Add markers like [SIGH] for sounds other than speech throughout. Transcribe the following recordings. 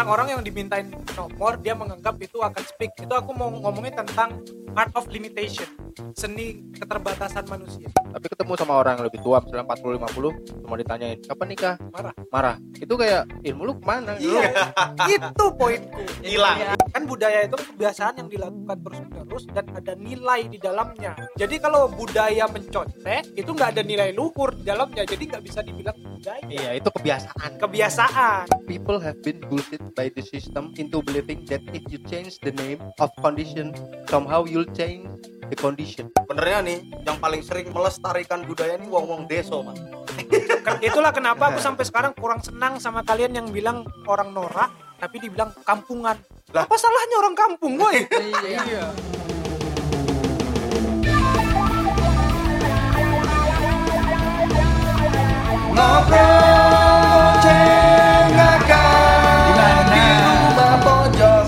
tentang orang yang dimintain nomor dia menganggap itu akan speak. Itu aku mau ngomongin tentang art of limitation seni keterbatasan manusia. Tapi ketemu sama orang yang lebih tua misalnya 40 50 cuma ditanyain kapan nikah marah. Marah. Itu kayak ilmu lu ke mana? Iya. Itu poinku. Hilang. Kan budaya itu kebiasaan yang dilakukan terus menerus dan ada nilai di dalamnya. Jadi kalau budaya mencontek itu nggak ada nilai luhur di dalamnya. Jadi nggak bisa dibilang budaya. Iya itu kebiasaan. Kebiasaan. People have been bullshit by the system into believing that if you change the name of condition somehow you'll change the condition. Benernya nih yang paling sering melestarikan budaya ini wong wong deso mas. Kan itulah kenapa aku sampai sekarang kurang senang sama kalian yang bilang orang norak tapi dibilang kampungan. Lah. apa salahnya orang kampung woi? Iya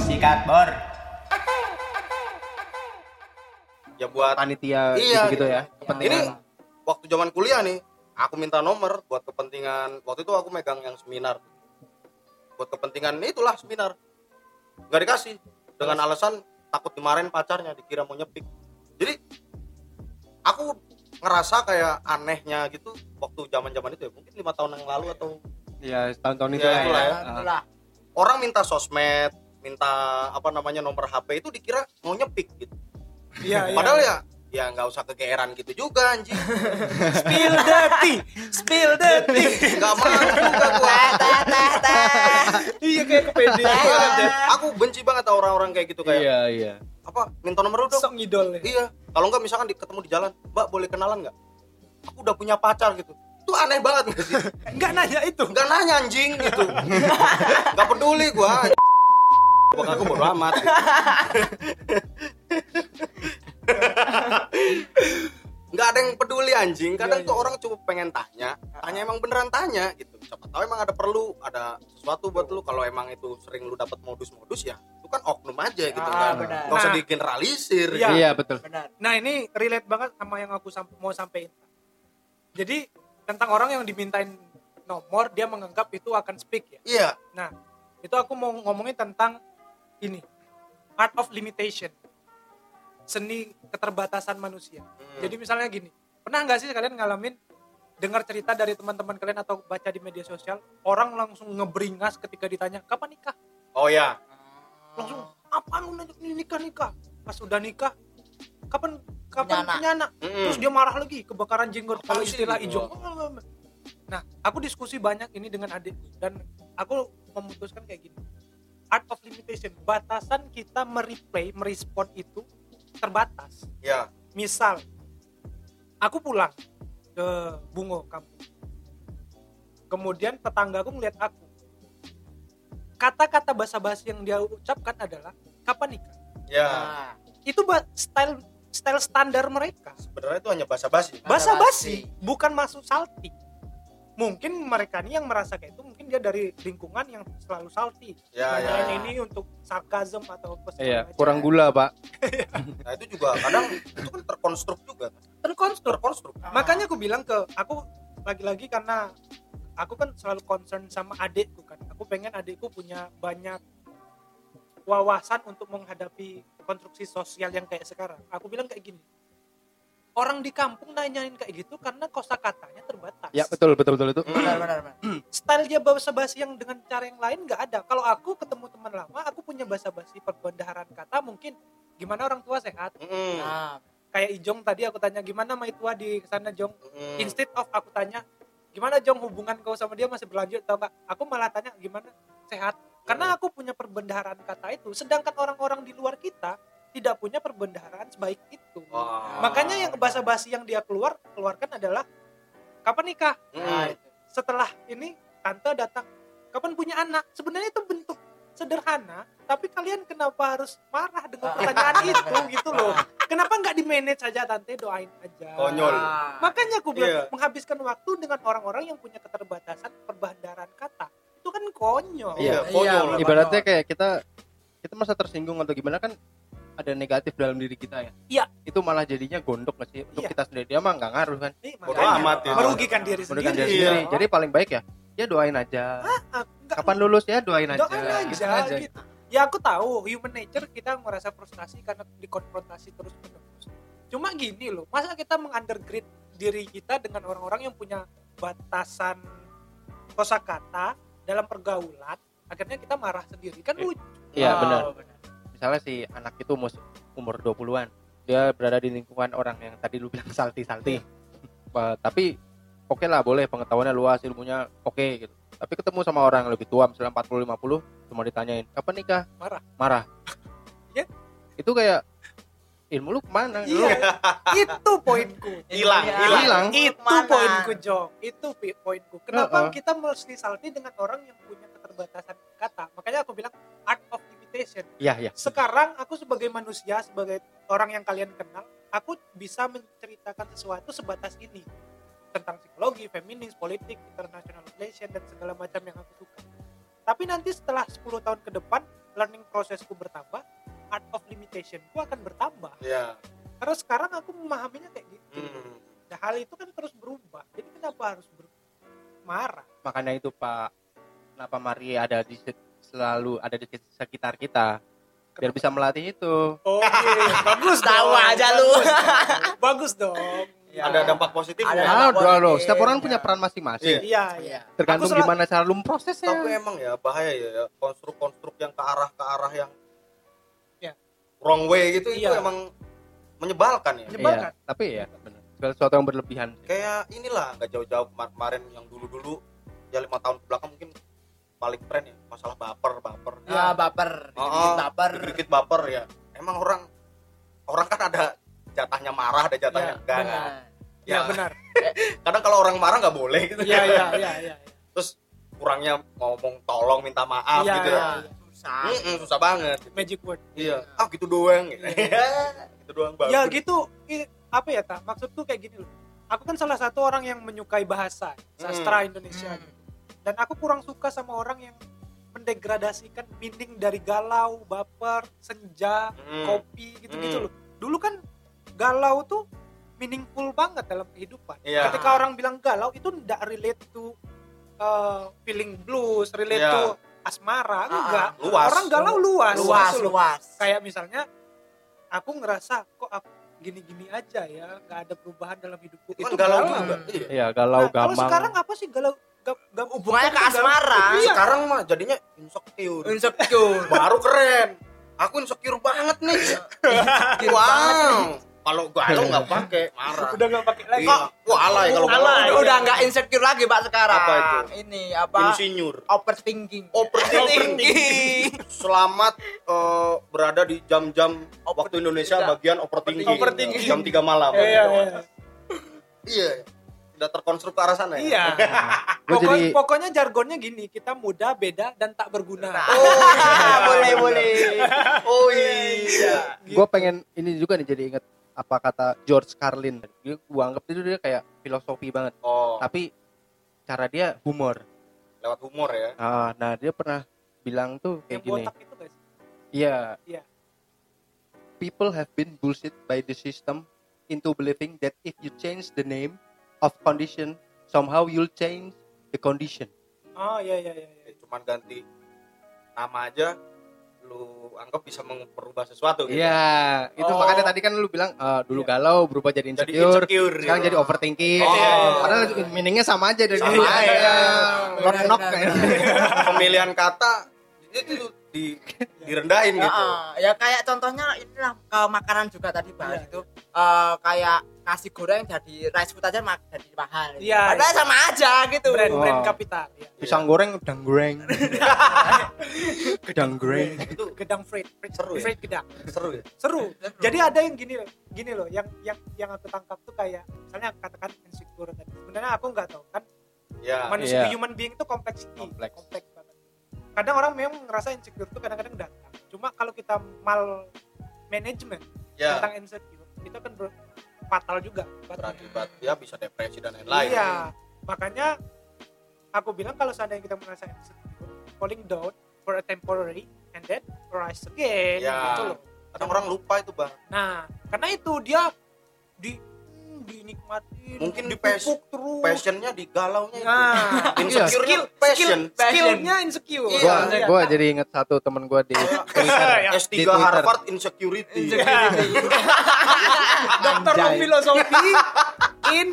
sikat bor. Ya buat panitia Iya, gitu, -gitu ya ini kepentingan waktu zaman kuliah nih aku minta nomor buat kepentingan. Waktu itu aku megang yang seminar. Buat kepentingan itulah seminar. Nggak dikasih. Dengan alasan takut dimarahin pacarnya dikira mau nyepik. Jadi aku ngerasa kayak anehnya gitu waktu zaman zaman itu ya mungkin lima tahun yang lalu atau ya tahun-tahun itu Ya, lah itulah ya. Ah. orang minta sosmed minta apa namanya nomor HP itu dikira mau nyepik gitu. Iya iya. padahal ya ya nggak usah kegeeran gitu juga anjing. [LAUGHS] Spill the tea spill the tea. Nggak mau juga gua. Iya kayak kepedean banget ya. Aku benci banget sama orang-orang kayak gitu kayak iya iya. apa minta nomor lu dong. Sok ngidol ya. Iya. Kalau nggak misalkan di, ketemu di jalan mbak boleh kenalan nggak aku udah punya pacar gitu. Itu aneh banget nggak [LAUGHS] sih nggak nanya itu. Nggak nanya anjing gitu. [LAUGHS] Nggak peduli gua. Pokoknya aku bodo amat. [LAUGHS] Nggak ada yang peduli anjing. Kadang Iya, tuh iya. orang cuma pengen tanya. Tanya emang beneran tanya gitu. Siapa tahu emang ada perlu ada sesuatu buat lu. Kalau emang itu sering lu dapat modus-modus ya itu kan oknum aja gitu Ah, kan. nggak usah Nah. digeneralisir Iya. iya betul. benar. Nah ini relate banget sama yang aku mau sampaikan jadi tentang orang yang dimintain nomor dia menganggap itu akan speak ya iya Nah, itu aku mau ngomongin tentang ini. Art of limitation. Seni keterbatasan manusia. Hmm. Jadi misalnya gini, pernah nggak sih kalian ngalamin dengar cerita dari teman-teman kalian atau baca di media sosial, orang langsung ngeberingas ketika ditanya, "Kapan nikah?" oh ya Langsung, "Apa lu nikah nikah?" Pas udah nikah, "Kapan kapan Punya anak. punya anak?" Mm-mm. Terus dia marah lagi, kebakaran jenggot kalau istilah ijong. Nah, aku diskusi banyak ini dengan adik dan aku memutuskan kayak gini. Art of limitation, batasan kita mereplay, merespon itu terbatas. ya Misal, aku pulang ke Bungo kampung. Kemudian tetanggaku ngeliat aku. Kata-kata basa-basi yang dia ucapkan adalah kapan nikah? ya Nah, Itu style style standar mereka. sebenarnya itu hanya basa-basi basa-basi bukan masuk salty. Mungkin mereka ini yang merasa kayak itu mungkin dia dari lingkungan yang selalu salty. Ya ya Makanya ini untuk sarkasm atau apa iya kurang gula pak. [LAUGHS] Nah itu juga kadang itu kan terkonstruk juga terkonstruk. Terkonstruk. Makanya aku bilang ke aku lagi-lagi karena aku kan selalu concern sama adikku kan. Aku pengen adikku punya banyak wawasan untuk menghadapi konstruksi sosial yang kayak sekarang aku bilang kayak gini orang di kampung nanyain kayak gitu karena kosakatanya terbatas ya betul betul betul itu benar benar benar. [CLEARS THROAT] style dia bahasa basi yang dengan cara yang lain nggak ada. Kalau aku ketemu teman lama, aku punya bahasa basi perbendaharaan kata mungkin gimana orang tua sehat. Mm-mm. Nah, Kayak Ijong tadi aku tanya gimana mai tua di sana Jong. Mm-mm. Instead of aku tanya gimana Jong hubungan kau sama dia masih berlanjut atau enggak? Aku malah tanya gimana sehat. Karena aku punya perbendaharaan kata itu, sedangkan orang-orang di luar kita tidak punya perbendaharaan sebaik itu. Wah. Makanya yang bahasa basi yang dia keluar keluarkan adalah kapan nikah? Mm-mm. nah, itu. setelah ini tante datang kapan punya anak sebenarnya itu bentuk sederhana tapi kalian kenapa harus marah dengan pertanyaan [LAUGHS] itu gitu loh kenapa nggak di manage saja tante doain aja Konyol. Makanya aku bilang Iya. menghabiskan waktu dengan orang-orang yang punya keterbatasan perbandaran kata itu kan konyol Iya, Iya, konyol. bener. ibaratnya kayak kita kita masa tersinggung atau gimana kan ada negatif dalam diri kita ya Iya. itu malah jadinya gondok nggak sih untuk Iya. kita sendiri dia mah nggak ngaruh kan makanya amat ya. merugikan diri Merugikan sendiri diri Iya. sendiri. jadi paling baik ya ya doain aja Ah, enggak, kapan lulus ya doain aja doain Gitu aja, aja. gitu. Ya aku tahu human nature kita merasa frustasi karena dikonfrontasi terus menerus. Cuma gini loh, masa kita mengundergrade diri kita dengan orang-orang yang punya batasan kosakata dalam pergaulan, akhirnya kita marah sendiri kan Iya. lucu. iya Oh, benar misalnya si anak itu mus- umur 20-an dia berada di lingkungan orang yang tadi lu bilang salty-salty [LAUGHS] Ba- tapi oke lah boleh pengetahuannya luas ilmunya oke gitu tapi ketemu sama orang yang lebih tua misalnya 40 50 cuma ditanyain kapan nikah Marah. marah [LAUGHS] Iya. itu kayak ilmu lu ke mana Lu- Iya, itu poinku. Hilang, Iya. hilang. Hilang. Itu Mana? poinku, Jong. Itu poinku. Kenapa Uh-uh. kita mesti salty dengan orang yang punya keterbatasan kata? Makanya aku bilang art of limitation. iya iya sekarang aku sebagai manusia sebagai orang yang kalian kenal aku bisa menceritakan sesuatu sebatas ini tentang psikologi, feminis, politik, international relation dan segala macam yang aku suka. Tapi nanti setelah 10 tahun ke depan learning prosesku bertambah, art of limitationku akan bertambah. Iya. Karena sekarang aku memahaminya kayak gitu. Hmm. Nah, hal itu kan terus berubah. Jadi kenapa harus ber- marah? makanya itu Pak kenapa Mari ada di se- selalu ada di sekitar kita biar bisa melatih itu Oke, [LAUGHS] bagus Tahu dong, aja lu. bagus dong. Ya. Ada dampak positif Ada ya? dampak Ah, positif, Setiap orang ya. punya peran masing-masing. Iya, iya. Iya. Tergantung gimana cara lu memprosesnya. Tapi emang ya bahaya ya, ya. konstruk-konstruk yang ke arah ke arah yang Ya. Wrong way gitu itu Iya. emang menyebalkan ya. Menyebalkan. Iya, tapi ya benar. Segala sesuatu yang berlebihan. Kayak inilah nggak jauh-jauh kemar- kemarin yang dulu-dulu ya lima tahun ke belakang mungkin paling tren ya masalah baper baper. Ya, baper, Oh, dikit baper. Dikit baper ya. Emang orang orang kan ada jatahnya marah, ada jatahnya Ya, enggak. kan? Benar. Ya, Ya, benar. [LAUGHS] kadang kalau orang marah nggak boleh gitu. Iya, iya, iya, iya. Terus kurangnya ngomong tolong minta maaf Iya, gitu iya, ya. Susah. Mm-mm, susah banget. Magic word. Iya. Ah gitu doang. [LAUGHS] gitu doang bagus. Ya gitu, apa ya tak? Maksudku kayak gini loh. Aku kan salah satu orang yang menyukai bahasa, sastra Indonesia. Hmm. Dan aku kurang suka sama orang yang mendegradasikan meaning dari galau, baper, senja, Hmm. kopi gitu-gitu Hmm. loh. Dulu kan galau tuh meaningful banget dalam kehidupan. Iya. Ketika orang bilang galau itu tidak relate to uh, feeling blues, relate Iya. to asmara, Ah, enggak. luas. Orang galau luas. Luas, gitu loh. luas. Kayak misalnya aku ngerasa kok aku gini-gini aja ya, nggak ada perubahan dalam hidupku. Itu kan galau juga. Iya. Iya, galau Nah, kalau gampang. sekarang apa sih galau? Ga, ga, Hubungannya ke galau- asmara. Iya. Sekarang mah jadinya insecure. Insecure. Baru keren. Aku insecure banget nih. wow. Kalau galau nggak pakai marah. Udah nggak pakai lagi. Iya. Wah alay kalau galau. Alay. Udah, udah nggak insecure lagi Pak sekarang. Apa itu? Ini apa? Insinyur. Overthinking. Overthinking. [LAUGHS] Selamat eh, berada di jam-jam waktu Indonesia Iya. bagian overthinking. Overthinking. Jam 3 malam. Iya, iya. Iya. Udah terkonstruk ke arah sana ya. Iya. [LAUGHS] Pokok- jadi Pokoknya jargonnya gini, kita muda, beda, dan tak berguna. Oh, [LAUGHS] boleh, boleh. Oh iya. gue pengen ini juga nih jadi inget apa kata George Carlin. Dia gua anggap itu dia kayak filosofi banget. Oh, Tapi cara dia humor. lewat humor ya. Ah, nah dia pernah bilang tuh Yang kayak gini. botak itu guys. Iya. Iya. People have been bullshit by the system into believing that if you change the name of condition, somehow you'll change the condition. Oh iya iya iya. iya. Ya, cuman ganti nama aja lu anggap bisa memperubah sesuatu gitu. Iya, itu Oh. makanya tadi kan lu bilang eh, dulu Iya. galau berubah jadi Jadi insecure, insecure. sekarang gitu. jadi overthinking. Oh. Iya, iya. Padahal meaningnya sama aja dari Sama dulu. aja. Iya. Knock knock. Pemilihan kata itu di direndahin Ya, gitu. ah, ya kayak contohnya inilah ke makanan juga tadi bahas itu eh, kayak nasi goreng jadi rice food aja mak jadi mahal. gitu. Iya, Padahal iya. sama aja gitu. Brand-brand Oh. kapital. Ya. Pisang goreng udang goreng. [LAUGHS] udang goreng. Itu Gedang freight, freight, Seru ya? freight gedang. seru ya. Seru. Jadi ada yang gini loh, gini loh, yang yang yang aku tangkap tuh kayak misalnya katakan insecure tadi. Sebenarnya aku nggak tahu kan Ya. manusia Iya. human being itu complexity, Kompleks. kompleks banget. Kadang orang memang ngerasa insecure tuh kadang-kadang datang. Cuma kalau kita mal management Ya. tentang insecure itu kan ber- fatal juga. Berakibat ya bisa depresi dan lain-lain. Iya, makanya aku bilang kalau seandainya kita merasa insecure, falling down for a temporary and then rise again, Ya. gitu loh. kadang orang lupa itu bang Nah, karena itu dia di dinikmatin, Mungkin di dipupuk terus. passionnya di galaunya itu Nah, [LAUGHS] insecure skill, passion skill, skillnya insecure. Iya, gua Iya. gua jadi inget satu temen gua di [LAUGHS] Twitter Ya, S3 di Twitter. Harvard insecurity [LAUGHS] Dokter Anjay. filosofi in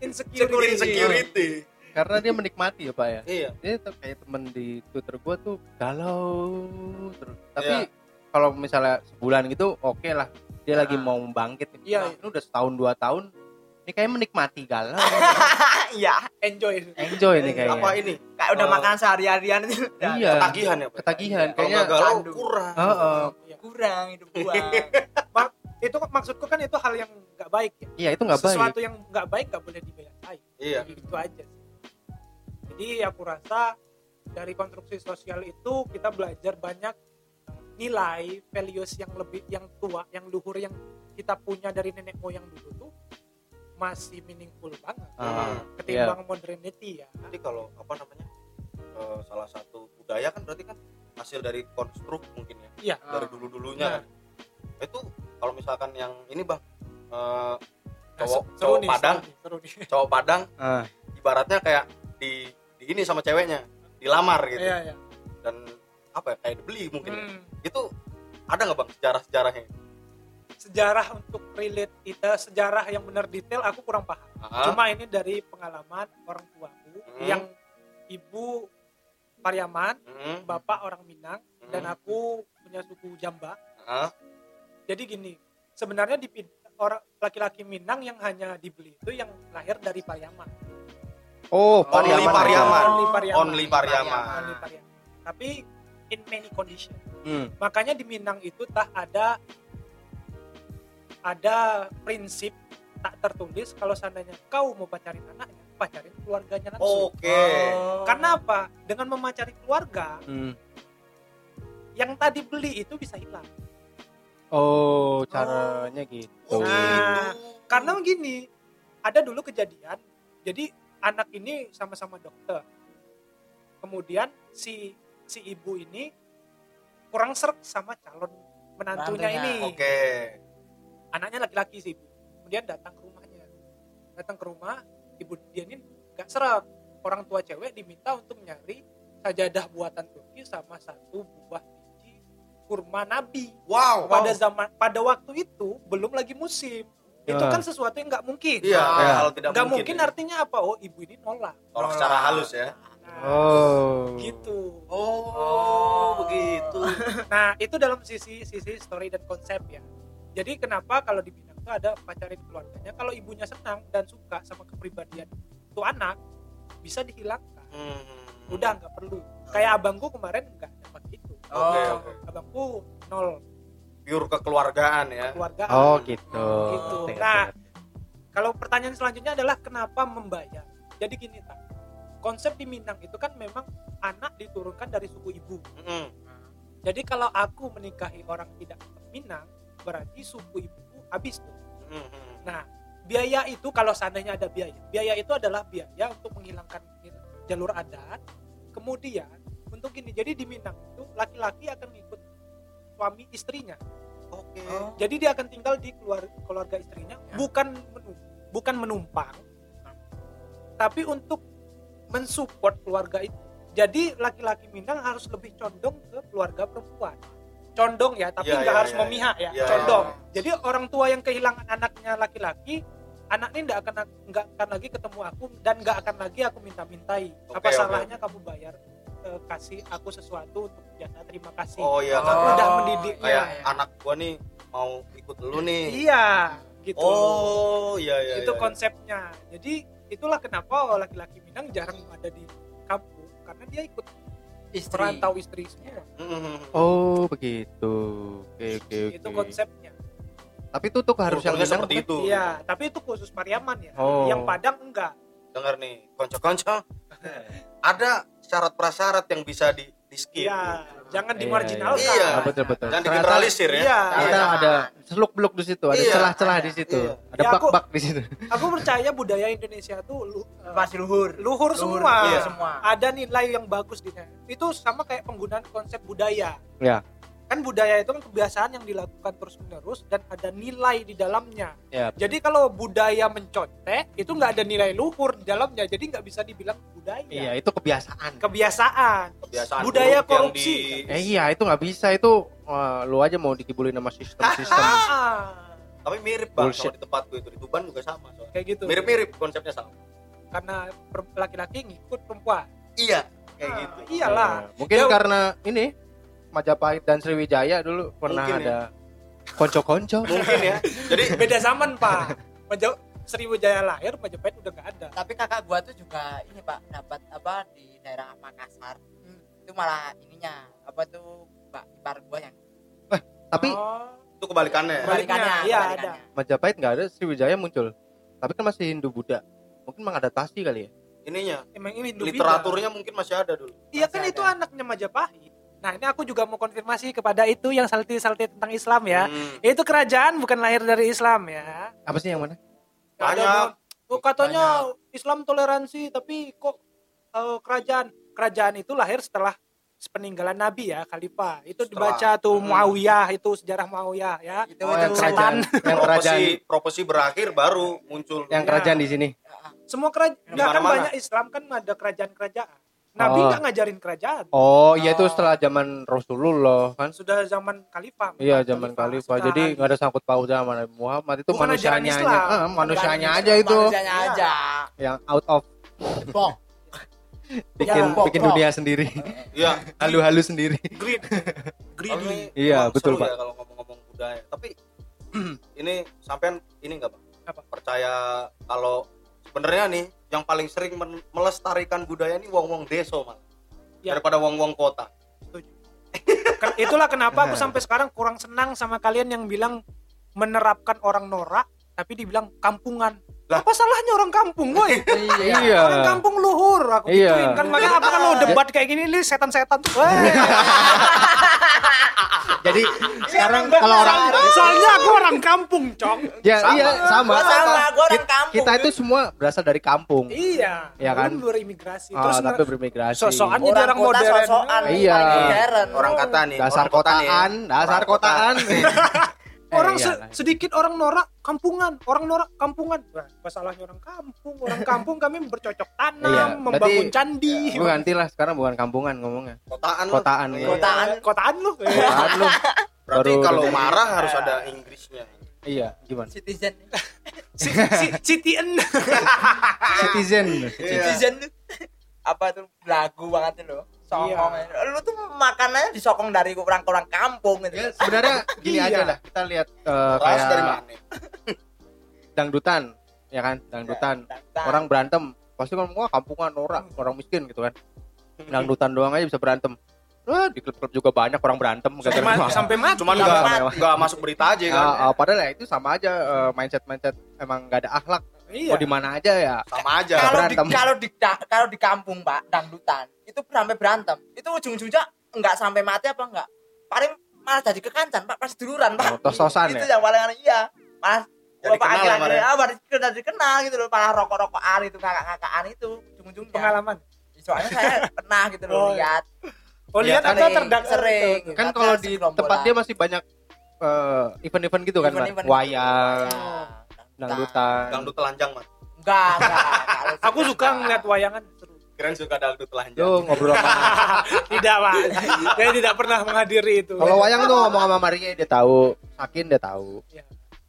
insecurity. insecurity karena dia menikmati ya pak ya iya dia tuh kayak temen di Twitter gua tuh galau terus tapi Iya. kalau misalnya sebulan gitu oke lah dia lagi Nah. mau bangkit nih. Iya. Nah, ini udah setahun dua tahun ini kayak menikmati galau [LAUGHS] iya Enjoy. enjoy nih kayaknya apa ini kayak udah Oh. makan sehari-harian itu iya ketagihan ya Pak? ketagihan kayaknya galau candu. kurang Heeh. Iya. kurang hidup gua [LAUGHS] Itu maksudku kan itu hal yang nggak baik ya. iya itu nggak baik Sesuatu yang nggak baik nggak boleh dibayar iya Itu aja. sih. Jadi aku rasa dari konstruksi sosial itu kita belajar banyak uh, nilai values yang lebih yang tua, yang luhur yang kita punya dari nenek moyang dulu tuh masih meaningful banget Ah, ketimbang modernity ya. nanti kalau apa namanya eh, salah satu budaya kan berarti kan hasil dari konstruk mungkin ya Iya. dari dulu dulunya Nah. kan itu kalau misalkan yang ini bang eh, Nah, cowok seru cowok nih, padang seru nih, seru nih. [LAUGHS] cowok padang Ah, ibaratnya kayak di di ini sama ceweknya dilamar gitu Iya, iya. dan apa ya kayak dibeli mungkin ya. Hmm. itu ada nggak bang sejarah sejarahnya Sejarah untuk relate kita sejarah yang benar detail aku kurang paham. Cuma ini dari pengalaman orang tuaku Hmm. yang ibu Pariaman, Hmm, bapak orang Minang dan Hmm. aku punya suku Jamba. ah, Jadi gini, sebenarnya di orang laki-laki Minang yang hanya dibeli itu yang lahir dari Pariaman. oh Only Pariaman Pariaman. Only Pariaman. only Pariaman Only Pariaman. Tapi in many condition. Hmm. Makanya di Minang itu tak ada ada prinsip tak tertulis kalau seandainya kau mau pacarin anaknya, pacarin keluarganya langsung. oke Karena apa? Dengan memacari keluarga, Hmm. yang tadi beli itu bisa hilang. oh caranya gitu Oh, Nah, gitu. Karena begini, ada dulu kejadian. Jadi anak ini sama-sama dokter. Kemudian si si ibu ini kurang serk sama calon menantunya Menantunya, ini. oke Anaknya laki-laki sih ibu. Kemudian datang ke rumahnya. Datang ke rumah, ibu dia ini nggak serap. Orang tua cewek diminta untuk nyari sajadah buatan Turki sama satu buah biji kurma nabi. wow Pada zaman pada waktu itu belum lagi musim. Itu Ya. kan sesuatu yang nggak mungkin. iya Ya. hal tidak nggak mungkin, mungkin ya. artinya apa? Oh, ibu ini nolak. tolak secara halus ya Nah, oh gitu. oh, begitu Nah, itu dalam sisi sisi story dan konsep ya. Jadi kenapa kalau di Minang itu ada pacarin keluarganya, kalau ibunya senang dan suka sama kepribadian itu anak bisa dihilangkan. Hmm. Udah nggak perlu. Kayak abangku kemarin nggak dapat itu. Oke, Oh. oke. Abangku nol pure kekeluargaan ya keluarga. oh gitu Gitu. Nah. Kalau pertanyaan selanjutnya adalah kenapa membayar? Jadi gini tak. Konsep di Minang itu kan memang anak diturunkan dari suku ibu. Mm-mm. Jadi kalau aku menikahi orang tidak Minang, berarti suku ibuku habis tuh. Mm-mm. Nah, biaya itu kalau seandainya ada biaya, biaya itu adalah biaya untuk menghilangkan jalur adat. Kemudian untuk gini, jadi di Minang itu laki-laki akan ngikut suami istrinya. oke Jadi dia akan tinggal di keluarga, keluarga istrinya, Ya. bukan bukan menumpang, tapi untuk mensupport keluarga itu. Jadi laki-laki Minang harus lebih condong ke keluarga perempuan. Condong ya, tapi Iya, nggak iya, harus iya, memihak ya, iya. condong. Jadi orang tua yang kehilangan anaknya laki-laki, anak ini nggak akan nggak akan lagi ketemu aku dan nggak akan lagi aku minta-mintai. Apa Oke, oke. salahnya kamu bayar eh, kasih aku sesuatu untuk jasa terima kasih. oh iya Oh. karena Udah mendidiknya. kayak Iya. anak gua nih mau ikut lu nih Iya, gitu. oh iya iya itu iya. konsepnya jadi itulah kenapa laki-laki Minang jarang ada di kampung karena dia ikut istri. perantau istri semua Mm-mm. oh begitu. Oke oke oke. itu konsepnya. Tapi itu tuh harus yang Kulturnya Minang seperti itu. Iya tapi itu khusus Pariaman ya. Oh. yang Padang enggak. Dengar nih konco-konco. [LAUGHS] Ada syarat prasyarat yang bisa di, di skip iya jangan Iya, dimarginalkan iya. Betul betul jangan digeneralisir ya iya kita Iya. ada seluk beluk di situ ada Iya. celah-celah di situ Iya. ada Ya, bak-bak di situ [LAUGHS] aku percaya budaya Indonesia tuh lu- eh, masih luhur luhur semua Iya. semua ada nilai yang bagus di sana itu sama kayak penggunaan konsep budaya Ya. Kan budaya itu kan kebiasaan yang dilakukan terus menerus dan ada nilai di dalamnya. Ya. jadi kalau budaya mencontek itu nggak ada nilai luhur di dalamnya. Jadi nggak bisa dibilang budaya. Iya, itu kebiasaan. kebiasaan. Kebiasaan Budaya korupsi. di- Eh iya, itu nggak bisa. Itu wah, lu aja mau dikibulin sama sistem-sistem. ah, tapi mirip bang. Bullshit. sama di tempat gue itu di Tuban juga sama soalnya. kayak gitu. Mirip-mirip konsepnya sama. Karena per- laki-laki ngikut perempuan. Iya kayak Ah, gitu. iyalah. Nah, mungkin Ya, karena ini Majapahit dan Sriwijaya dulu pernah Mungkin ya. ada konco-konco. mungkin ya jadi beda zaman pak Maja- Sriwijaya lahir Majapahit udah nggak ada tapi kakak gua tuh juga ini pak dapat apa di daerah Makassar itu malah ininya apa tuh mbak ipar gua yang Tapi Oh, itu kebalikannya ya. Kebalikannya, iya, ada. Majapahit nggak ada, Sriwijaya muncul. Tapi kan masih Hindu Buddha. Mungkin mengadaptasi kali ya. ininya emang ini Hindu literaturnya mungkin masih ada dulu Iya kan Masih itu ada. anaknya Majapahit. Nah ini aku juga mau konfirmasi kepada itu yang salty-salty tentang Islam ya. Hmm. Itu kerajaan bukan lahir dari Islam ya. Apa sih yang mana? Banyak. Oh, katanya Islam toleransi tapi kok eh, kerajaan kerajaan itu lahir setelah peninggalan Nabi ya Khalifah. Itu Setelah. dibaca tuh Hmm. Muawiyah itu sejarah Muawiyah ya. itu Oh, yang kerajaan, yang kerajaan, proposi proposi berakhir baru muncul yang Ya. kerajaan di sini. Semua kerajaan nggak kan banyak Islam kan ada kerajaan-kerajaan. Nabi Oh. nggak ngajarin kerajaan. Oh, iya itu Oh. setelah zaman Rasulullah kan. Sudah zaman Khalifah. Iya, zaman Khalifah. Jadi nggak ada sangkut paut sama Nabi Muhammad itu Bukan manusianya Islam. aja. Eh, manusianya aja itu manusianya Iya. aja yang out of bong [LAUGHS] bikin Ya. bikin dunia sendiri. iya [LAUGHS] Halu-halu sendiri. green ini Iya, betul, seru Pak. ya kalau ngomong-ngomong budaya tapi [CLEARS THROAT] ini sampean ini enggak pak Apa? percaya kalau sebenarnya nih yang paling sering melestarikan budaya ini wong-wong deso mas Ya. daripada wong-wong kota itulah kenapa aku sampai sekarang kurang senang sama kalian yang bilang menerapkan orang norak tapi dibilang kampungan Lah. apa salahnya orang kampung woi [LAUGHS] Iya. orang kampung luhur aku Iya. gituin kan makanya apa kalau debat kayak gini nih setan-setan tuh. [LAUGHS] Jadi sekarang kalau orang soalnya aku orang kampung cong ya Sama. iya sama. Gua sama gua orang Kita- kampung Kita itu semua berasal dari kampung. iya Iya kan? berimigrasi Ah, terus tapi bermigrasi. sosokan jadi orang orang kota modern sosokan Iya. modern orang kata nih dasar ya. kotaan, dasar kotaan. [LAUGHS] orang Eh, se- iyalah. sedikit orang norak kampungan orang norak kampungan Wah, apa salahnya orang kampung orang [LAUGHS] kampung kami bercocok tanam Iya, membangun berarti- candi Gue gantilah sekarang bukan kampungan ngomongnya. kotaan lu. Kotaan. Iya. Kotaan. kotaan lu [LAUGHS] Kotaan lu. berarti Baru kalau marah harus ada Inggrisnya Iya, gimana? citizen [LAUGHS] Citizen. citizen tuh apa tuh lagu banget tuh sokong lu tuh makanannya disokong dari orang-orang kampung gitu Ya, sebenarnya gini Iya. aja lah. Kita lihat eh, Ras kayak dari mana dangdutan, ya kan? Dangdutan. Orang berantem, pasti ngomong wah kampungan orang, orang miskin gitu kan. Dangdutan doang aja bisa berantem. Wah, di klub-klub juga banyak orang berantem sampai, gara-gara- ma- [LAUGHS] sampai mati cuman Iya, nggak Mas. nggak masuk berita aja kan Ah, ah, padahal ya itu sama aja eh, mindset-mindset emang gak ada akhlak. Iya. Mau di mana aja ya. sama aja. Kalau di berantem. kalau di kalau di kampung pak dangdutan itu sampai berantem. Itu ujung-ujungnya enggak sampai mati apa enggak paling malah jadi kekancan pak pas duluran pak. Oh, tos-tosan itu ya? yang paling aneh. Iya. Malah Jadi bapak kenal ya, akhir-akhir ya? ah baru dikenal dikenal gitu loh malah rokok-rokokan itu kakak-kakakan itu ujung-ujungnya. Pengalaman? Soalnya saya [LAUGHS] pernah gitu Oh, loh iya. lihat. Oh lihat Iya, atau terdak sering. Kan Lihatnya kalau di tempat dia masih banyak eh, event-event gitu kan, Mas? Event-event Wayang, Ya, dangdutan. dangdut telanjang mas. Enggak enggak [LAUGHS] aku suka, enggak. ngeliat wayangan. Seru keren suka dangdut telanjang. Lu ngobrol sama [LAUGHS] tidak pak saya tidak pernah menghadiri itu. Kalau wayang tuh ngomong sama Maria dia tahu, Sakin dia tahu.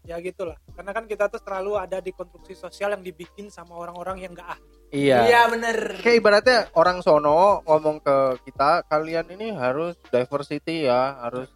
ya gitulah. Karena kan kita tuh selalu ada di konstruksi sosial yang dibikin sama orang-orang yang gak ahli. Iya. iya bener. Kayak ibaratnya orang sono ngomong ke kita, kalian ini harus diversity ya, harus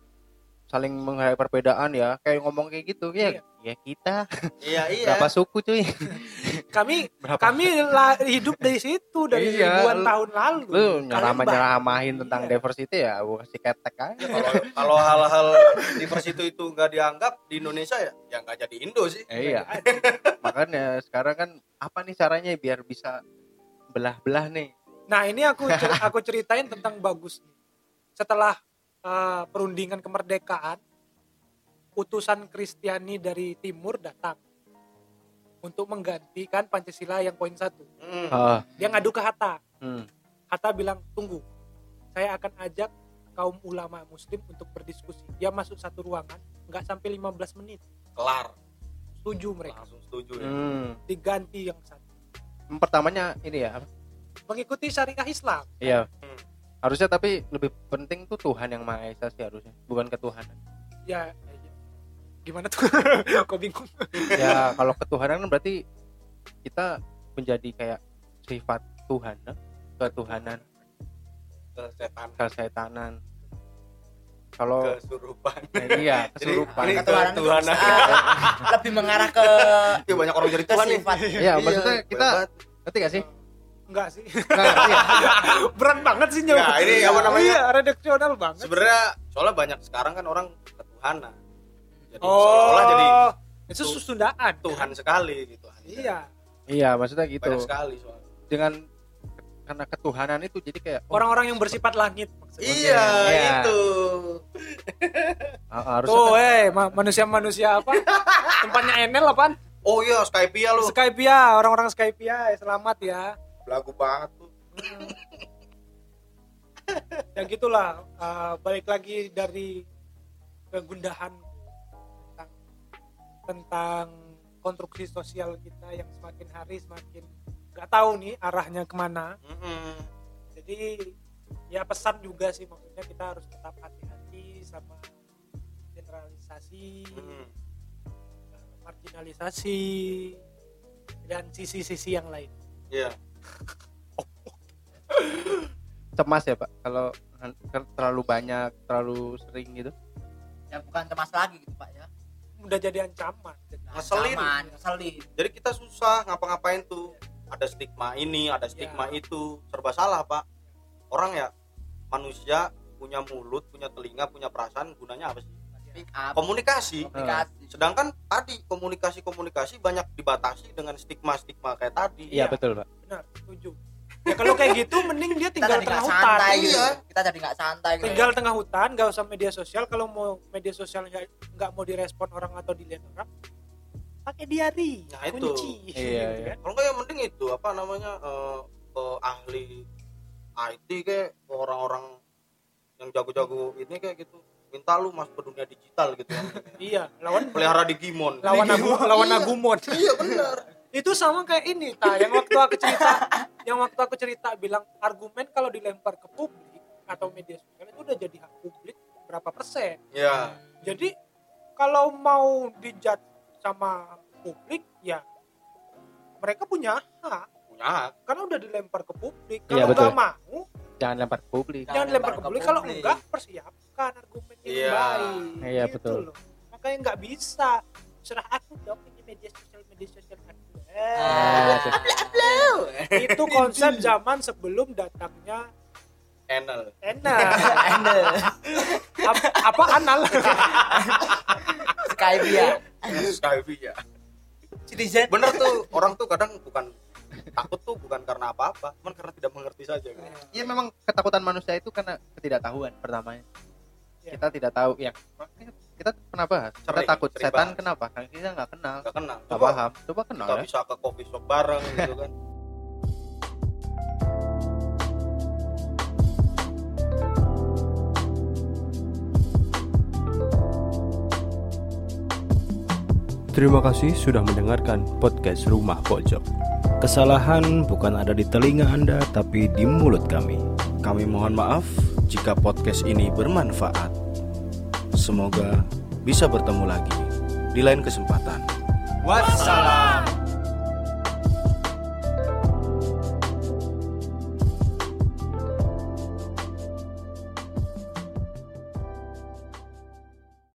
saling menghargai perbedaan ya. Kayak ngomong kayak gitu ya. Ya kita iya iya berapa suku cuy? [LAUGHS] kami Berapa? kami lah, hidup dari situ dari Iya, ribuan lu- tahun lalu Lu nyerama Kalian nyeramahin tentang Iya. diversity ya, gua kasih ketek aja. kalau kalau hal-hal diversity itu nggak dianggap di Indonesia ya ya nggak jadi Indo sih Eh, iya. [LAUGHS] Makanya sekarang kan apa nih caranya biar bisa belah-belah nih? Nah ini aku cer- aku ceritain tentang bagus nih. Setelah uh, perundingan kemerdekaan, utusan Kristiani dari timur datang untuk menggantikan Pancasila yang poin satu. Hmm. Ah, Dia ngadu ke Hatta. hmm. Hatta bilang tunggu, saya akan ajak kaum ulama muslim untuk berdiskusi dia masuk satu ruangan nggak sampai 15 menit kelar setuju mereka langsung setuju ya Hmm. diganti yang satu Pertamanya ini ya, apa? mengikuti syariah Islam Iya. Hmm. Harusnya tapi lebih penting tuh Tuhan yang Maha Esa sih harusnya, bukan ketuhanan. ya ya, ya. gimana tuh [LAUGHS] kok bingung ya kalau ketuhanan kan berarti kita menjadi kayak sifat Tuhan, nah? ketuhanan, kesetan kesetanan. Kalau kesurupan nah, iya Jadi, kesurupan. ini Ketuhanan itu Ketuhanan. ah, lebih mengarah ke Iya banyak orang jadi Tuhan nih sifat Iya, maksudnya banyak kita ngerti gak sih? Enggak sih. Nggak ngerti ya? [LAUGHS] berat banget sih nyawa Nggak, ini apa namanya? iya redaksional banget sebenarnya soalnya banyak sekarang kan orang ketuhanan jadi seolah-olah jadi oh itu Tuh- Sundaan Tuhan sekali gitu. Iya. Iya, maksudnya gitu. banyak sekali soalnya. Dengan karena ketuhanan itu jadi kayak oh, orang-orang yang bersifat langit maksudnya. Iya Iya. itu. [LAUGHS] Ah, harusnya tuh kan- eh ma- manusia-manusia apa? [LAUGHS] Tempatnya Enel apaan? Oh iya Skypia lu. Skypia orang-orang Skypia selamat ya lagu banget tuh [LAUGHS] ya gitulah uh, balik lagi dari kegundahan tentang tentang konstruksi sosial kita yang semakin hari semakin nggak tahu nih arahnya ke mana Mm-mm. jadi ya pesan juga sih maksudnya kita harus tetap hati-hati sama generalisasi Mm. uh, marginalisasi dan sisi-sisi yang lain iya cemas ya, Pak. Kalau kan terlalu banyak, terlalu sering gitu. ya bukan cemas lagi gitu pak ya udah jadi ancaman Ngeselin. Zaman, ngeselin jadi kita susah ngapa-ngapain tuh ada stigma ini ada stigma Ya. itu serba salah pak orang ya manusia punya mulut punya telinga punya perasaan gunanya apa sih pick up komunikasi komunikasi sedangkan tadi komunikasi komunikasi banyak dibatasi dengan stigma stigma kayak tadi Iya, Iya. betul, Pak. benar setuju ya kalau kayak gitu mending dia kita tinggal tengah nggak hutan santai gitu Iya. kita jadi nggak santai gitu tinggal tengah hutan gak usah media sosial kalau mau media sosial nggak nggak mau direspon orang atau dilihat orang pakai diary Nah, itu. kunci Iya, gitu iya. kan. kalau nggak yang mending itu apa namanya eh, eh, ahli IT kayak orang-orang yang jago-jago ini kayak gitu minta lu masuk ke dunia digital gitu ya. [LAUGHS] Iya lawan pelihara Digimon. Lawan Agu, lawan Iya. Agumon. Iya benar. [LAUGHS] Itu sama kayak ini ta. Yang waktu aku cerita [LAUGHS] yang waktu aku cerita bilang argumen kalau dilempar ke publik atau media sosial itu udah jadi hak publik berapa persen. Ya jadi kalau mau dijat sama publik ya mereka punya hak. Punya hak. Karena udah dilempar ke publik. Iya, kalau betul. nggak mau Jangan lempar ke publik. Jangan jangan dilempar ke lempar ke publik kalau publik. enggak persiapkan argumen yang Iya. baik Iya, Gitu betul. loh. makanya nggak bisa. Serah aku dong ini media sosial media sosial aku Ah, Eh, itu konsep zaman sebelum datangnya Enel Enel Endel Ap- apa anal Skype ya? Skype ya. Citizen. Bener tuh orang tuh kadang bukan takut tuh bukan karena apa-apa cuman karena tidak mengerti saja kan. Iya memang ketakutan manusia itu karena ketidaktahuan pertamanya. Iya. Kita tidak tahu yang kita pernah bahas. Kita Sering, takut sering setan bahas. kenapa? Karena kita nggak kenal, nggak kenal nggak coba paham. Coba kenal kita ya. bisa ke coffee shop bareng gitu kan Terima kasih sudah mendengarkan podcast Rumah Pojok. Kesalahan bukan ada di telinga Anda, tapi di mulut kami. Kami mohon maaf jika podcast ini bermanfaat. Semoga bisa bertemu lagi di lain kesempatan. wassalam